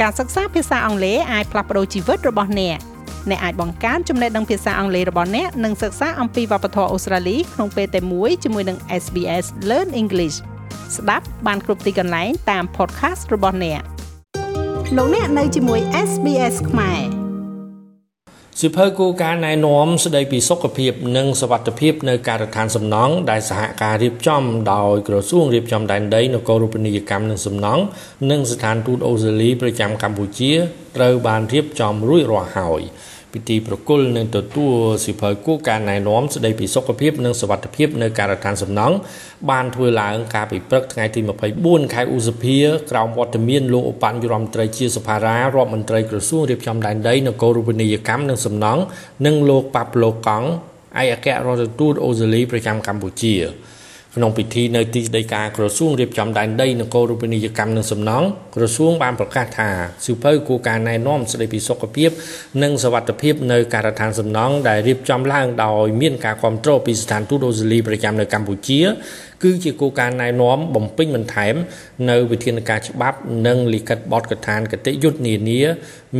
ការសិក្សាភាសាអង់គ្លេសអាចផ្លាស់ប្ដូរជីវិតរបស់អ្នកអ្នកអាចបង្កើនចំណេះដឹងភាសាអង់គ្លេសរបស់អ្នកនិងសិក្សាអំពីវប្បធម៌អូស្ត្រាលីក្នុងពេលតែមួយជាមួយនឹង SBS Learn English ស្ដាប់បានគ្រប់ទីកន្លែងតាម podcast របស់អ្នកលោកអ្នកនៅជាមួយ SBS ខ្មែរ សិភៅគោលការណ៍ណែនាំស្ដីពីសុខភាពនិងសวัสดิភាពនៅការដ្ឋានសំណង់ដែលសហការរៀបចំដោយក្រសួងរៀបចំដែនដីនគររូបនីយកម្មនិងសំណង់និងស្ថានទូតអូស្ត្រាលីប្រចាំកម្ពុជាត្រូវបានរៀបចំរួចរាល់ហើយ។ ពិធីប្រគល់និងទទួលសិភៅគោលការណ៍ណែនាំស្ដីពីសុខភាពនិងសុវត្ថិភាពនៅការដ្ឋានសំណង់បានធ្វើឡើងកាលពីព្រឹកថ្ងៃទី24ខែឧសភាក្រោមវត្តមានលោកឧបញ្ញរដ្ឋមន្ត្រីជាសភារារដ្ឋមន្ត្រីក្រសួងរៀបចំដែនដីនគររូបនីយកម្មនិងសំណង់និងលោកប៉ាប់ឡូកង់ឯកអគ្គរដ្ឋទូតអូស្ត្រាលីប្រចាំកម្ពុជា ក្នុងពិធីនៅទីស្តីការក្រសួងរៀបចំដែនដីនគររូបនីយកម្មនិងសំណង់ក្រសួងបានប្រកាសថាសិភៅគួរការណែនាំស្តីពីសុខភាពនិងសวัสดิភាពនៅការដ្ឋានសំណង់ដែលរៀបចំឡើងដោយមានការគ្រប់គ្រងពីស្ថានទូតអូស្ត្រាលីប្រចាំនៅកម្ពុជា គឺជាគោលការណ៍ណែនាំបំពេញបន្ថែមនៅវិធានការច្បាប់និងលិខិតបទកថាគតិយុត្តនានា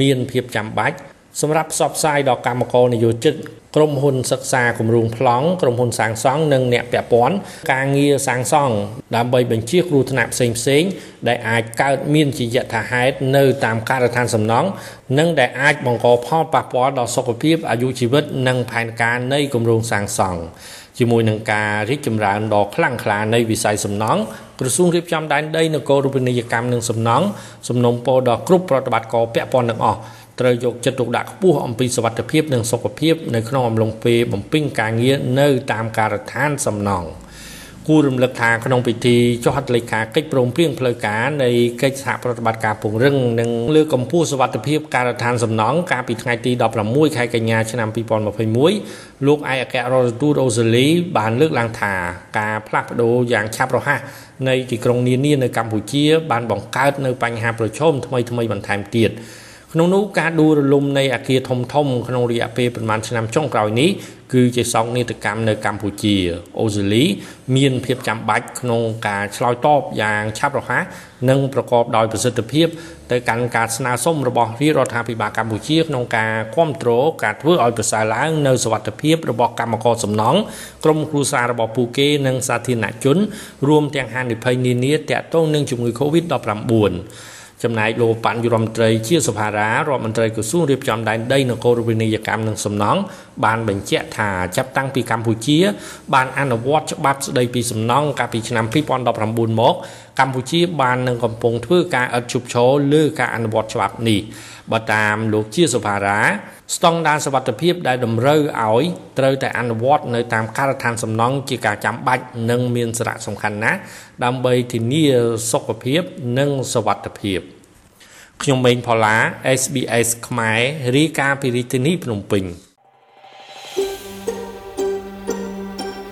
មានភាពចាំបាច់សម្រាប់ផ្សព្វផ្សាយដល់កម្មករនិយោជិត ក្រុមហ៊ុនសិក្សាគម្រោងប្លង់ក្រុមហ៊ុនសាងសង់និងអ្នកពាក់ព័ន្ធការងារសាងសង់ដើម្បីបញ្ជាគ្រោះថ្នាក់ផ្សេងផ្សេងដែលអាចកើតមានជាយថាហេតុនៅតាមការដ្ឋានសំណង់និងដែលអាចបង្កផលប៉ះពាល់ដល់សុខភាពអាយុជីវិតនិងផែនការនៃគម្រោងសាងសង់ជាមួយនឹងការរីកចម្រើនដ៏ខ្លាំងក្លានៃវិស័យសំណង់ក្រសួងរៀបចំដែនដីនគររូបនីយកម្មនិងសំណង់សំណុំពរដល់គ្រប់ប្រតិបត្តិការពាក់ព័ន្ធទាំងអស់ ត្រូវយកចិត្តទុកដាក់ខ្ពស់អំពីសុវត្ថិភាពនិងសុខភាពនៅក្នុងអំឡុងពេលបំពេញការងារនៅតាមការដ្ឋានសំណង់គួររំលឹកថាក្នុងពិធីចុះហត្ថលេខាកិច្ចព្រមព្រៀងផ្លូវការនៃកិច្ចសហប្រតិបត្តិការពង្រឹងនិងលើកកម្ពស់សុវត្ថិភាពការដ្ឋានសំណង់កាលពីថ្ងៃទី16ខែកញ្ញាឆ្នាំ2021លោកឯកអគ្គរដ្ឋទូតអូស្ត្រាលីបានលើកឡើងថាការផ្លាស់ប្ដូរយ៉ាងឆាប់រហ័សនៃទីក្រុងនានានៅកម្ពុជាបានបង្កើតនៅបញ្ហាប្រឈមថ្មីៗបន្ថែមទៀត ក្នុងនោះការដួលរលំនៃអាគារធំធំក្នុងរយៈពេលប្រមាណឆ្នាំចុងក្រោយនេះគឺជាសោកនាដកម្មនៅកម្ពុជាអូស្ត្រាលីមានភាពចាំបាច់ក្នុងការឆ្លើយតបយ៉ាងឆាប់រហ័សនិងប្រកបដោយប្រសិទ្ធភាពទៅកាន់ការស្នើសុំរបស់រាជរដ្ឋាភិបាលកម្ពុជាក្នុងការគ្រប់គ្រងការធ្វើឲ្យប្រសើរឡើងនៅសវត្ថិភាពរបស់កម្មករសំណង់ក្រុមគ្រួសាររបស់ពួកគេនិងសាធារណជន រួមទាំងហានិភ័យនានាទាក់ទងនឹងជំងឺ Covid-19 ចំណែកលោកបញ្ញរដ្ឋមន្ត្រីជាសភារារដ្ឋមន្ត្រីក្រសួងរៀបចំដែនដីនគររូបនីយកម្មនិងសំណង់បានបញ្ជាក់ថាចាប់តាំងពីកម្ពុជា បានអនុវត្តច្បាប់ស្ដីពីសំណង់កាលពីឆ្នាំ2019មក កម្ពុជាបាននឹងកំពុងធ្វើការឥតឈប់ឈរលើការអនុវត្តច្បាប់នេះបើតាមលោកជាសុភារាស្តង់ដារសវត្ថភាពដែលតម្រូវឲ្យត្រូវតែអនុវត្តនៅតាមការដ្ឋានសំណង់ជាការចាំបាច់និងមានសារៈសំខាន់ណាស់ដើម្បីធានាសុខភាពនិងសវត្ថភាពខ្ញុំម៉េងផល្លា SBS ខ្មែររាយការណ៍ពីរាជធានីភ្នំពេញ